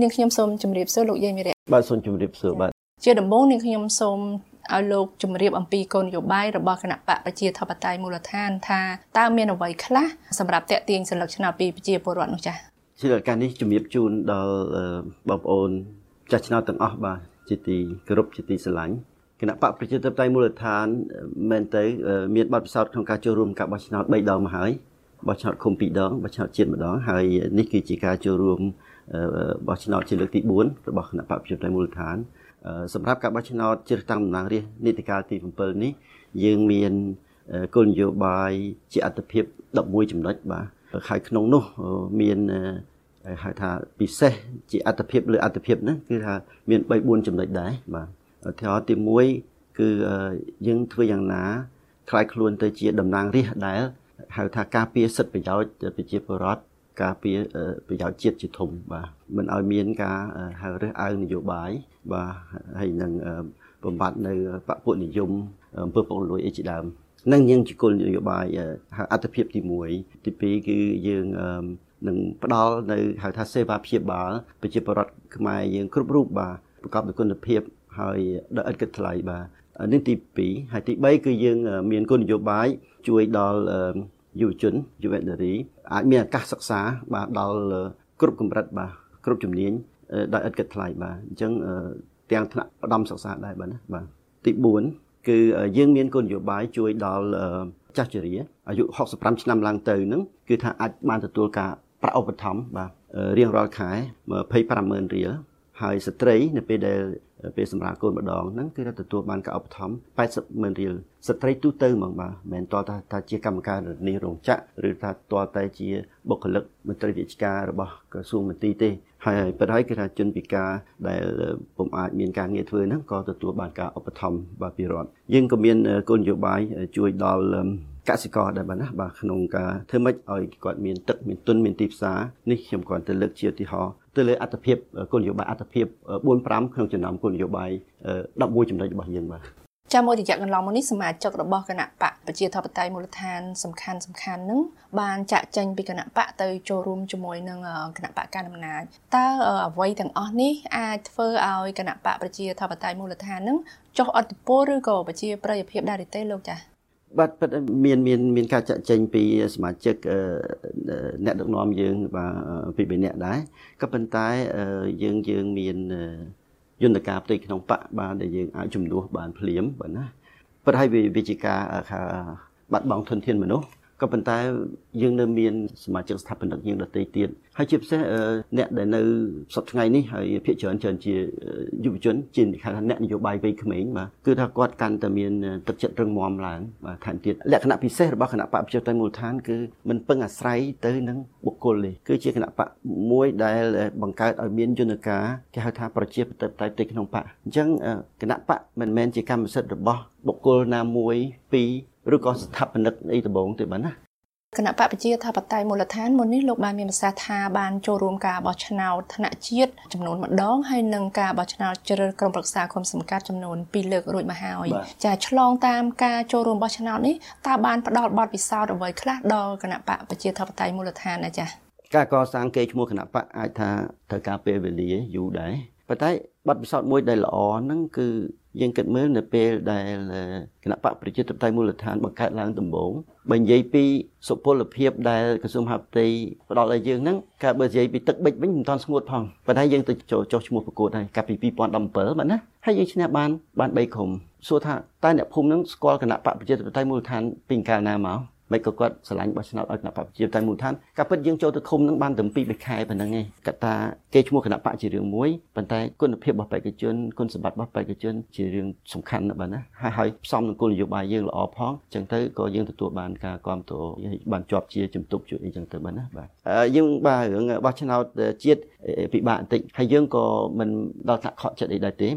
នាងខ្ញុំសូមជម្រាបសួរលោកយាយមីរៈបាទសូមជម្រាបសួរបាទជាដំបូងនាងខ្ញុំសូមឲ្យលោកជម្រាបអំពីគោលនយោបាយរបស់គណៈបកប្រជាធិបតេយ្យមូលដ្ឋានថាតើមានអ្វីខ្លះសម្រាប់តេទៀងសន្លឹកឆ្នោតពីប្រជាពលរដ្ឋនោះចា៎ជាឱកាសនេះជំរាបជូនដល់បងប្អូនចាស់ឆ្នោតទាំងអស់បាទជាទីគោរពជាទីស្រឡាញ់គណៈបកប្រជាធិបតេយ្យមូលដ្ឋានមែនទៅមានបទពិសោធន៍ក្នុងការចូលរួមការបោះឆ្នោត3ដងមកហើយបោះឆ្នោតឃុំ2ដងបោះឆ្នោតជាតិម្ដងហើយនេះគឺជាការចូលរួម បោះឆ្នោតជាលើកទី4របស់គណៈបកប្រជាធិបតេយ្យមូលដ្ឋានសម្រាប់ការបោះឆ្នោតជ្រើសតាំងតំណាងរាស្ត្រនីតិកាលទី7នេះយើងមានគោលនយោបាយជាអត្តភាព11ចំណុចបាទហើយក្នុងនោះមានហៅថាពិសេសជាអត្តភាពលើអត្តភាពហ្នឹងគឺថាមាន3 4ចំណុចដែរបាទឧទាហរណ៍ទី1គឺយើងធ្វើយ៉ាងណាคล้ายខ្លួនទៅជាតំណាងរាស្ត្រដែលហៅថាការពារសិទ្ធិប្រយោជន៍ប្រជាពលរដ្ឋ ការពារប្រយោជន៍ជាតិជាធំបាទមិនឲ្យមានការហៅរើសអើងនយោបាយបាទហើយនឹងបំបត្តិនៅបពុនិយមអំពើពុករលួយអីជាដើមនឹងយើងជាគោលនយោបាយអត្ថភាពទី1ទី2គឺយើងនឹងផ្ដល់នៅហៅថាសេវាព្យាបាលប្រជាពលរដ្ឋខ្មែរយើងគ្រប់រូបបាទប្រកបដោយគុណភាពហើយដោយឥតគិតថ្លៃបាទនេះទី2ហើយទី3គឺយើងមានគោលនយោបាយជួយដល់ យុវជនយុវនារីអាចមានឱកាសសិក្សាបាទដល់គ្រប់កម្រិតបាទគ្រប់ជំនាញដោយឥតគិតថ្លៃបាទអញ្ចឹងទាំងថ្នាក់ឧត្តមសិក្សាដែរបាទណាបាទទី4គឺយើងមានគោលនយោបាយជួយដល់ចាស់ជរាអាយុ65ឆ្នាំឡើងទៅហ្នឹងគឺថាអាចបានទទួលការប្រាក់ឧបត្ថម្ភបាទរៀងរាល់ខែ250,000រៀល ហើយស្ត្រីនៅពេលដែលពេលសម្រាប់កូនម្ដងហ្នឹងគឺទទួលបានការឧបត្ថម្ភ80ម៉ឺនរៀលស្ត្រីទូទៅហ្មងបាទមិនមែនតើថាជាកម្មការនេះរោងចក្រឬថាតើតែជាបុគ្គលិកមន្ត្រីរាជការរបស់ក្រសួងមន្ទីរទេហើយប៉ុន្តែគឺថាជនពិការដែលពុំអាចមានការងារធ្វើហ្នឹងក៏ទទួលបានការឧបត្ថម្ភបាទពីរដ្ឋយើងក៏មានគោលនយោបាយជួយដល់ កសិករដែរបាទណាបាទក្នុងការធ្វើម៉េចឲ្យគាត់មានទឹកមានទុនមានទីផ្សារនេះខ្ញុំគ្រាន់តែលើកជាឧទាហរណ៍ទៅលើអត្តភាពគោលនយោបាយអត្តភាព4 5ក្នុងចំណោមគោលនយោបាយ11ចំណុចរបស់យើងបាទចាំមួយរយៈកន្លងមកនេះសមាជិករបស់គណៈបកប្រជាធិបតេយ្យមូលដ្ឋានសំខាន់សំខាន់នឹងបានចាក់ចេញពីគណៈបកទៅចូលរួមជាមួយនឹងគណៈបកកណ្ដាលអំណាចតើអ្វីទាំងអស់នេះអាចធ្វើឲ្យគណៈបកប្រជាធិបតេយ្យមូលដ្ឋាននឹងចុះអធិពលឬក៏ប្រជាប្រិយភាពដែរទេលោកចា៎ បាទពិតមានមានមានការចាក់ចែងពីសមាជិកអ្នកដឹកនាំយើងបាទពី3នាក់ដែរក៏ប៉ុន្តែយើងយើងមានយន្តការផ្ទៃក្នុងបកបានដែលយើងអាចជំនួសបានភ្លាមបាទណាប៉ុន្តែវាជាការបាត់បង់ធនធានមនុស្ស ក៏ប៉ុន្តែយើងនៅមានសមាជិកស្ថាបនិកយើងដទៃទៀតហើយជាពិសេសអ្នកដែលនៅសប្តាហ៍ថ្ងៃនេះហើយភាគច្រើនច្រើនជាយុវជនជាគេថាអ្នកនយោបាយវ័យក្មេងបាទគឺថាគាត់កាន់តែមានទឹកចិត្តរឹងមាំឡើងបាទថែមទៀតលក្ខណៈពិសេសរបស់គណៈបកប្រជាធិបតេយ្យមូលដ្ឋានគឺមិនពឹងអាស្រ័យទៅនឹងបុគ្គលទេគឺជាគណៈបកមួយដែលបង្កើតឲ្យមានយន្តការគេហៅថាប្រជាធិបតេយ្យទៅក្នុងបកអញ្ចឹងគណៈបកមិនមែនជាកម្មសិទ្ធិរបស់បុគ្គលណាមួយពីរ ឬក៏ស្ថាបនិកអីដំបងទេបាទណាគណៈបកប្រជាថាបតេយ្យមូលដ្ឋានមុននេះលោកបានមានប្រសាសន៍ថាបានចូលរួមការបោះឆ្នោតថ្នាក់ជាតិចំនួនម្ដងហើយនឹងការបោះឆ្នោតជ្រើសក្រុមប្រឹក្សាគុំសម្កាត់ចំនួន2លើករួចមកហើយចាឆ្លងតាមការចូលរួមបោះឆ្នោតនេះតើបានផ្ដល់បទពិសោធន៍អ្វីខ្លះដល់គណៈបកប្រជាធិបតេយ្យមូលដ្ឋានណាចាការកសាងកេរ្តិ៍ឈ្មោះគណៈបកអាចថាត្រូវការពេលវេលាយូរដែរ ប៉ុន្តែបទពិសោធន៍មួយដែលល្អហ្នឹងគឺយើងគិតមើលនៅពេលដែលគណៈបកប្រជាធិបតេយ្យមូលដ្ឋានបង្កើតឡើងដំបូងបើនិយាយពីសុពលភាពដែលក្រសួងមហាផ្ទៃផ្ដល់ឲ្យយើងហ្នឹងកាលបើនិយាយពីទឹកបិចវិញមិនទាន់ស្ងួតផងប៉ុន្តែយើងទៅចូលចុះឈ្មោះប្រកួតហើយកាលពី2017បាទណាហើយយើងឈ្នះបានបាន3ក្រុមសួរថាតើអ្នកភូមិហ្នឹងស្គាល់គណៈបកប្រជាធិបតេយ្យមូលដ្ឋានពីកាលណាមក មិនក៏គាត់ឆ្លាញ់បោះឆ្នោតឲ្យគណៈបកប្រជាតែមូលដ្ឋានការពិតយើងចូលទៅឃុំនឹងបានតែ2 3ខែប៉ុណ្ណឹងឯងកត្តាគេឈ្មោះគណៈបកជារឿងមួយប៉ុន្តែគុណភាពរបស់បេក្ខជនគុណសម្បត្តិរបស់បេក្ខជនជារឿងសំខាន់ណាស់បាទណាហើយហើយផ្សំនឹងគោលនយោបាយយើងល្អផងអញ្ចឹងទៅក៏យើងទទួលបានការគ្រប់គ្រងបានជាប់ជាជំទប់ជួយអីចឹងទៅបាទណាបាទយើងបាទរឿងបោះឆ្នោតជាតិពិបាកបន្តិចហើយយើងក៏មិនដល់ថ្នាក់ខកចិត្តអីដែរទេ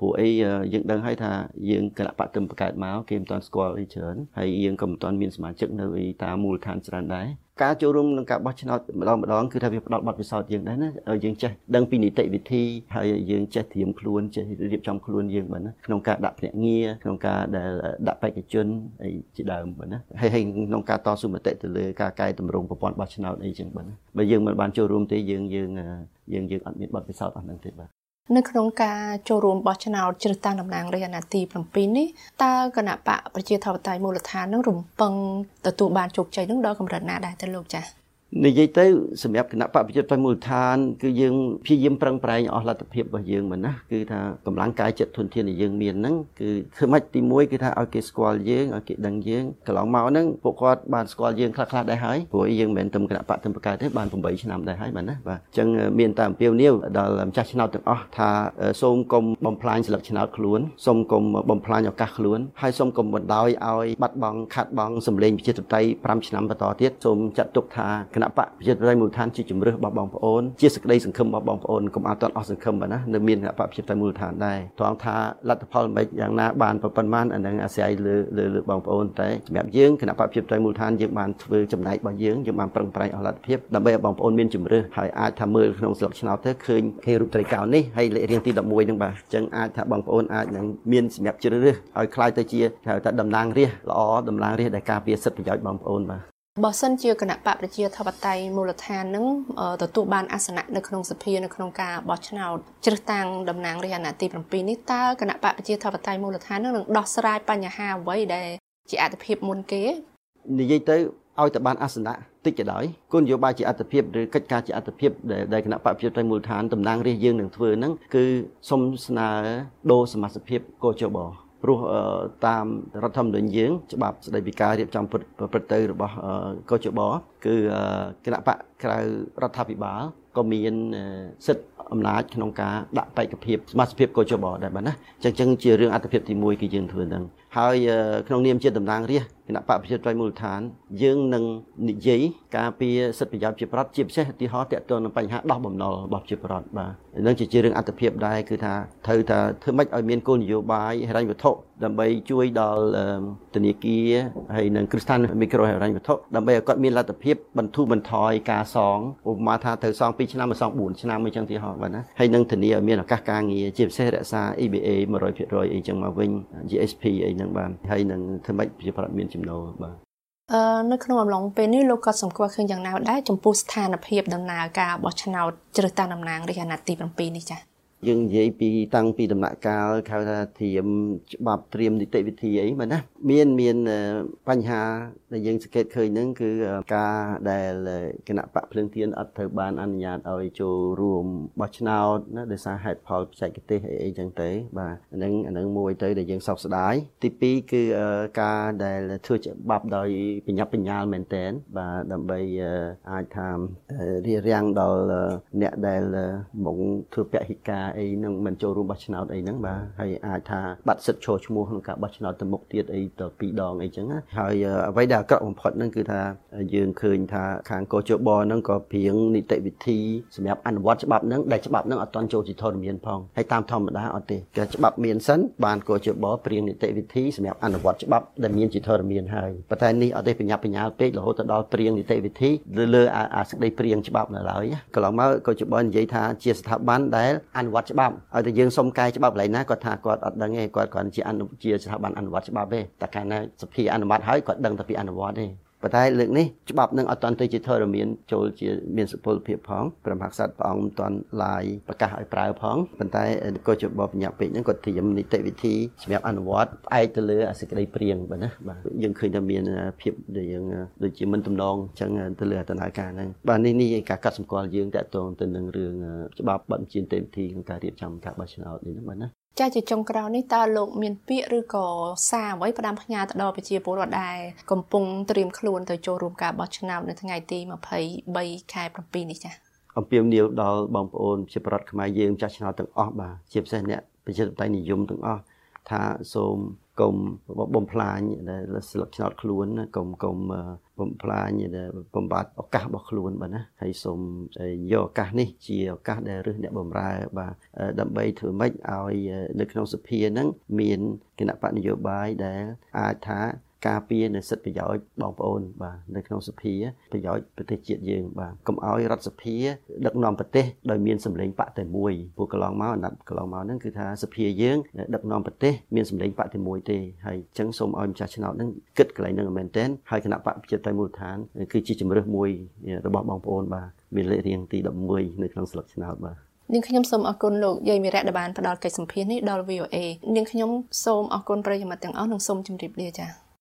ព្រោះអីយើងដឹងហើយថាយើងគណៈបកទឹមបង្កើតមកគេមិនទាន់ស្គាល់អីច្រើនហើយយើងក៏មិនទាន់មានសមាជិកនៅតាមមូលដ្ឋានច្រើនដែរការចូលរួមក្នុងការបោះឆ្នោតម្ដងម្ដងគឺថាវាផ្ដល់បទពិសោធន៍យើងដែរណាយើងចេះដឹងពីនីតិវិធីហើយយើងចេះត្រៀមខ្លួនចេះរៀបចំខ្លួនយើងបាទណាក្នុងការដាក់ភ្នាក់ងារក្នុងការដែលដាក់បេក្ខជនអីជាដើមបាទណាហើយហើយក្នុងការតស៊ូមតិទៅលើការកែតម្រង់ប្រព័ន្ធបោះឆ្នោតអីចឹងបាទណាបើយើងមិនបានចូលរួមទេយើងយើងយើងយើងអត់មានបទពិសោធន៍អស់ហ្នឹងទេបាទ នៅក្នុងការចូលរួមបោះឆ្នោតជ្រើសតាំងតំណាងរាស្ត្រអាណត្តិទី7នេះតើគណៈបកប្រជាធិបតេយ្យមូលដ្ឋាននឹងរំពឹងទទួលបានជោគជ័យនឹងដល់កម្រិតណាដែរទៅលោកចា៎ និយាយទៅសម្រាប់គណៈបព្វជិតផ្នែកមូលដ្ឋាន គឺយើងព្យាយាមប្រឹងប្រែងអស់លទ្ធភាពរបស់យើងមែនណាគឺថាកម្លាំងកាយចិត្តធនធានដែលយើងមានហ្នឹងគឺធ្វើម៉េចទី1គឺថាឲ្យគេស្គាល់យើងឲ្យគេដឹងយើងកន្លងមកហ្នឹងពួកគាត់បានស្គាល់យើងខ្លះខ្លះដែរហើយព្រោះយើងមិនមែនតែគណៈបព្វទៅបកកើតទេបាន8ឆ្នាំដែរហើយមែនណាបាទអញ្ចឹងមានតែអំពាវនាវដល់ម្ចាស់ឆ្នោតទាំងអស់ថាសូមកុំបំផ្លាញសិលឹកឆ្នោតខ្លួនសូមកុំបំផ្លាញឱកាសខ្លួនហើយសូមកុំបណ្ដោយឲ្យបាត់បង់ខាត់បង់សម្លេងប្រជាធិបតេយ្យ5ឆ្នាំបន្តទៀតសូមចាត់ទុកថាគណៈបកប្រជាធិបតេយ្យមូលដ្ឋានជាជំរឿសរបស់បងប្អូនជាសេចក្តីសង្ឃឹមរបស់បងប្អូនកុំឲ្យតន់អស់សង្ឃឹមបាទណានៅមានគណៈបកប្រជាធិបតេយ្យមូលដ្ឋានដែរត្រង់ថាលទ្ធផលមិនយ៉ាងណាបានប៉ុន្មានអានឹងអាស្រ័យលើលើបងប្អូនតែសម្រាប់យើងគណៈបកប្រជាធិបតេយ្យមូលដ្ឋានយើងបានធ្វើចំណែករបស់យើងយើងបានប្រឹងប្រែងអស់លទ្ធភាពដើម្បីឲ្យបងប្អូនមានជំរឿសហើយអាចថាមើលក្នុងស្លឹកឆ្នោតទៅឃើញគេរូបត្រីកោណនេះហើយលេខរៀងទី11ហ្នឹងបាទអញ្ចឹងអាចថាបងប្អូនអាចនឹងមានសម្រាប់ជ្រើសរើសឲ្យខ្លាយទៅជាហៅថាតំណាងរាស្ត្រល្អតំណាងរាស្ត្រដែលការពារសិទ្ធិប្រយោជន៍បងប្អូនបាទ បើសិនជាគណៈបកប្រជាធិបតេយ្យមូលដ្ឋាននឹងទទួលបានអាសនៈនៅក្នុងសភានៅក្នុងការបោះឆ្នោតជ្រើសតាំងតំណាងរាស្ត្រអាណត្តិទី7នេះតើគណៈបកប្រជាធិបតេយ្យមូលដ្ឋាននឹងនឹងដោះស្រាយបញ្ហាអ្វីដែលជាអត្ថភាពមុនគេនិយាយទៅឲ្យតែបានអាសនៈតិចទៅដោយគុណនយោបាយជាអត្ថភាពឬកិច្ចការជាអត្ថភាពដែលគណៈបកប្រជាធិបតេយ្យមូលដ្ឋានតំណាងរាស្ត្រយើងនឹងធ្វើហ្នឹងគឺសុំស្នើដូរសមាជិកភាពកោជប ព្រោះតាមរដ្ឋធម្មនុញ្ញយើងច្បាប់ស្តីពីការរៀបចំប្រព្រឹត្តទៅរបស់កោជបគឺគណៈបកក្រៅរដ្ឋាភិបាលក៏មានសិទ្ធិអំណាចក្នុងការដាក់បេក្ខភាពសមាជិកកោជបដែរបាទណាអញ្ចឹងជារឿងអត្ថភាពទី1គឺយើងធ្វើហ្នឹង ហើយក្នុងនាមជាតំណាងរាស្ត្រគណៈបកប្រជាធិបតេយ្យមូលដ្ឋាន យើងនឹងនិយាយការពារសិទ្ធិប្រយោជន៍ជាប្រដ្ឋជាពិសេសឧទាហរណ៍ទាក់ទងនឹងបញ្ហាដោះបំណុលរបស់ជាប្រដ្ឋបាទនឹងជារឿងអត្ថភាពដែរគឺថាត្រូវថាធ្វើម៉េចឲ្យមានគោលនយោបាយហិរញ្ញវត្ថុដើម្បីជួយដល់ធនាគារហើយនិងគ្រឹះស្ថានមីក្រូហិរញ្ញវត្ថុដើម្បីឲ្យគាត់មានលទ្ធភាពបន្ធូរបន្ថយការសងឧបមាថាត្រូវសង2ឆ្នាំមកសង4ឆ្នាំអីចឹងទីហោបាទណាហើយនឹងធានាឲ្យមានឱកាសការងារជាពិសេសរក្សា EBA 100%អីចឹងមកវិញ GSP អីហ្នឹងបាទហើយនឹងធ្វើម៉េចប្រជាប្រដ្ឋមានចំណូលបាទអឺនៅក្នុងអំឡុងពេលនេះលោកក៏សម្គាល់ឃើញយ៉ាងណាដែរចំពោះស្ថានភាពដំណើរការបោះឆ្នោតជ្រើសតាំងតំណាងរាស្ត្រអាណត្តិទី7នេះចា៎ យើងនិយាយពីតាំងពីដំណាក់កាលហៅថាត្រៀមច្បាប់ត្រៀមនីតិវិធីអីមែនណាមានមានបញ្ហាដែលយើងសង្កេតឃើញហ្នឹងគឺការដែលគណៈបកភ្លើងទៀនអត់ត្រូវបានអនុញ្ញាតឲ្យចូលរួមបោះឆ្នោតណាដោយសារហេតុផលបច្ចេកទេសអីអីចឹងទៅបាទអាហ្នឹងអាហ្នឹងមួយទៅដែលយើងសោកស្ដាយទី2គឺការដែលធ្វើច្បាប់ដោយបញ្ញាបញ្ញាលមែនតែនបាទដើម្បីអាចថារៀបរៀងដល់អ្នកដែលមកធ្វើពហិការអីនឹងមិនចូលរួមបោះឆ្នោតអីហ្នឹងបាទហើយអាចថាបាត់សិទ្ធិចូលឈ្មោះក្នុងការបោះឆ្នោតទៅមុខទៀតអីទៅពីរដងអីចឹងណាហើយអ្វីដែលអាក្រក់បំផុតហ្នឹងគឺថាយើងឃើញថាខាងកោជបហ្នឹងក៏ព្រៀងនីតិវិធីសម្រាប់អនុវត្តច្បាប់ហ្នឹងដែលច្បាប់ហ្នឹងអត់ទាន់ចូលជាធរមានផងហើយតាមធម្មតាអត់ទេគេច្បាប់មានសិនបានកោជបព្រៀងនីតិវិធីសម្រាប់អនុវត្តច្បាប់ដែលមានជាធរមានហើយប៉ុន្តែនេះអត់ទេបញ្ញាបញ្ញាលពេករហូតទៅដល់ព្រៀងនីតិវិធីលើលើអាសេចក្តីព្រៀងច្បាប់នៅឡើយកន្លងមកកោជបនិយាយថាជាស្ថាប័នដែលអនុវត្តច្បាប់ឲ្យតែយើងសុំកែច្បាប់កន្លែងណាគាត់ថាគាត់អត់ដឹងទេគាត់គ្រាន់ជាអនុជាស្ថាប័នអនុវត្តច្បាប់ទេតែកាលណាសភាអនុម័តហើយគាត់ដឹងតែពីអនុវត្តទេ ប៉ុន្តែលើកនេះច្បាប់នឹងអត់ទាន់ទៅជាធរមានចូលជាមានសុពលភាពផងព្រះមហាក្សត្រព្រះអង្គមិនទាន់ឡាយប្រកាសឲ្យប្រើផងប៉ុន្តែក៏ជាបបញ្ញាពេកហ្នឹងគាត់ត្រៀមនីតិវិធីសម្រាប់អនុវត្តផ្អែកទៅលើអាសេចក្តីព្រៀងបាទណាបាទយើងឃើញថាមានភាពដែលយើងដូចជាមិនទំនងអញ្ចឹងទៅលើដំណើរការហ្នឹងបាទនេះនេះការកាត់សម្គាល់យើងតកតងទៅនឹងរឿងច្បាប់បទជានីតិវិធីក្នុងការរៀបចំការបោះឆ្នោតនេះហ្នឹងបាទណា ចាជាចុងក្រោយនេះតើលោកមានពាក្យឬក៏សារអ្វីផ្ដាំផ្ញើទៅដល់ប្រជាពលរដ្ឋដែលកំពុងត្រៀមខ្លួនទៅចូលរួមការបោះឆ្នោតនៅថ្ងៃទី23ខែ7នេះចាអំពាវនាវដល់បងប្អូនជាប្រដ្ឋខ្មែរយើងចាស់ឆ្នោតទាំងអស់បាទជាពិសេសអ្នកប្រជាធិបតេយ្យនិយមទាំងអស់ថាសូមកុំបំផ្លាញដែលស្លឹកឆ្នោតខ្លួនកុំកុំ បំផ្លាញបំបត្តិឱកាសរបស់ខ្លួនបាទណាហើយសូមយកឱកាសនេះជាឱកាសដែលរឹសអ្នកបំរើបាទដើម្បីធ្វើម៉េចឲ្យនៅក្នុងសភាហ្នឹងមានគណៈបកនយោបាយដែលអាចថា ការពារនៅសិទ្ធិប្រយោជន៍បងប្អូនបាទនៅក្នុងសភាប្រយោជន៍ប្រទេសជាតិយើងបាទកុំឲ្យរដ្ឋសភាដឹកនាំប្រទេសដោយមានសម្លេងបកតែមួយពួកកន្លងមកអាណត្តិកន្លងមកហ្នឹងគឺថាសភាយើងដឹកនាំប្រទេសមានសម្លេងបកតែមួយទេហើយអញ្ចឹងសូមឲ្យម្ចាស់ឆ្នោតហ្នឹងគិតកន្លែងហ្នឹងមែនទែនហើយគណៈបកប្រជាតៃមូលដ្ឋានគឺជាជំរើសមួយរបស់បងប្អូនបាទមានលេខរៀងទី11នៅក្នុងស្លឹកឆ្នោតបាទនាងខ្ញុំសូមអរគុណលោកយាយមីរៈដែលបានផ្ដល់កិច្ចសម្ភារនេះដល់ VOA នាងខ្ញុំសូមអរគុណប្រិយមិត្តទាំងអស់និងសូមជម្រាបលាចា៎